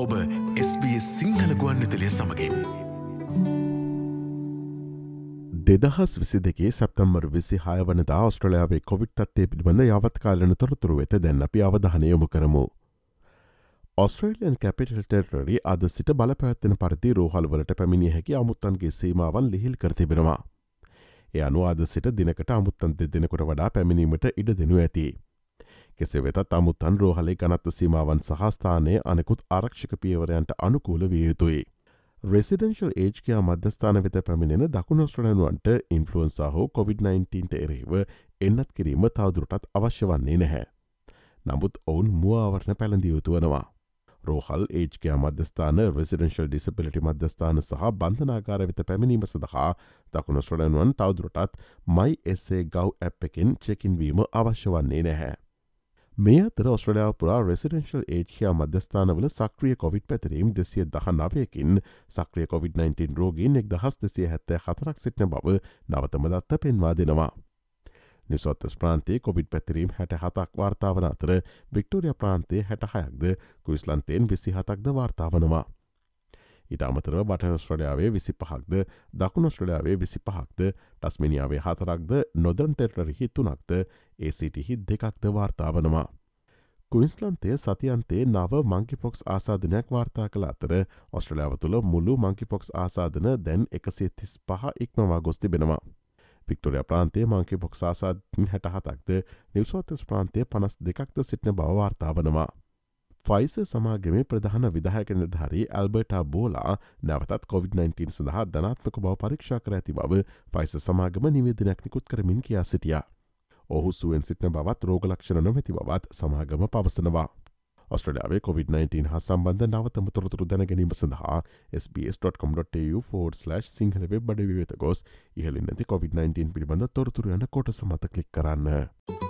ඔබ SBS සිංහල ගුවන් විතලිය සමඟින්. දෙදහස් විසි දෙකේ සැප්තම්බර් විසි හය වනදා ඔස්ට්‍රලයාාවේ කොවිට් අත්තේ පිළිබඳ යවත්කාලන තොරතුරු වෙත දැන් අපි අවධානයොමු කරමු. ඔස්ට්‍රේලියන් කැපිටල් ටෙරරි අද සිට බලපැත්වෙන පරිදි රෝහල්වලට පැමිණිය හැකි අමුත්තන්ගේ සීමාවන් ලිහිල් කරතිබෙනවා. එය අනුවාද සිට දිනකට අමුත්තන් දෙ දෙනෙකුට වඩා පැමිණීමට ඉඩ දෙනු ඇති. කෙසේ වෙතත් අමුත්තන් රෝහලේ ගනත්ව සීමාවන් සහස්ථානය අනෙකුත් ආරක්ෂක පියවරයන්ට අනුකූල විය යුතුයි. රෙසිඩෙන්ශල් ඒජ්කයා මධ්‍යස්ථාන වෙත පැමිණෙන දකුණොස්ට්‍රලනුවන්ට ඉන්ෆලුවන්සා හෝ COොVID-19ට එරෙහිව එන්නත් කිරීම තවදුරටත් අවශ්‍ය වන්නේ නැහැ. නමුත් ඔවුන් මුවාවරණ පැළඳිය යුතුවනවා. රෝහල් ඒජ්කයා මධ්‍යස්ථාන රෙසිඩෙන්ශල් ඩිසපිලිටි මධ්‍යස්ථාන සහ බන්ධනාකාර වෙත පැමිණීම සඳහා දකුණොස්ට්‍රලනුවන් තවදුරටත් මයි එස්සේ ගව් ඇප් එකින් චෙකින්වීම අවශ්‍ය වන්නේ නැහැ. මේ අතර ඔස්ට්‍රලයාාව පුරා රෙසිඩෙන්ශල් ඒජයා මධ්‍යස්ථානවල සක්‍රිය කොවිඩ් පැතිරීම් දෙසිය දහ නවයකින් සක්‍රිය COොVID-19 රෝගීන් එක් දහස් දෙසිය හැත්තෑ හතරක් සිටන බව නවතමදත්ත පෙන්වා දෙනවා. නිසොත්තස් ප්‍රාන්තේ කොවිඩ් පැතිරීම් හැට හතක් වාර්තාවන අතර වික්ටෝරිය ප්‍රාන්තේ හැට හයක්ද කුයිස්ලන්තයෙන් විසි හතක්ද වාර්තාවනවා. ඉට අමතරව බටස්ට්‍රලයාාවේ විසි පහක්ද දකුණස්ට්‍රලයාාවේ විසි පහක්ද ටස්මිනිියාවේ හතරක්ද නොදන්ටෙටරහි තුනක්ද ඒසිටිහි දෙකක්ද වාර්තාාවනවා. කුයින්ස්ලන්තේ සතියන්තේ නව මංකිපොක්ස් ආසාධනයක් වාර්තා කළ අතර ඔස්ට්‍රලයාාව තුළ මුළු මංකිපොක්ස් ආසාධන දැන් එකසේ තිස් පහ ඉක්මවා ගොස්තිබෙනවා. වික්ටෝරිය ප්‍රාන්තේ මංකි පොක්ස් ආසාධින් හැට හතක්ද නිවසෝතස් ප්‍රාන්තය පනස් දෙකක්ද සිටින බවවාර්තාාවනවා. ෆයිස සමාගමේ ප්‍රධාන විදාහක නිර්ධාරී ඇල්බර්ටා බෝලා නැවතත් COොVID-19 සඳහා ධනාත්මක බව පරීක්ෂා කර ඇති බව ෆයිස සමාගම නිවේදනයක් නිකුත් කරමින් කියා සිටිය. ඔහු සුවෙන් සිටින බවත් රෝගලක්ෂණ නොමැති බවත් සමාගම පවසනවා. ඔස්ට්‍රලයාාවේ COොVID-19 හා සම්බන්ධ නවතම තොරතුරු දැනගැනීම සඳහා SBS.com.tu4/ සිංහල වෙබ් බඩ වෙත ගොස් ඉහලින් නැති COොVID-19 පිළිබඳ තොරතුරු යන කොට සමත කලික් කරන්න.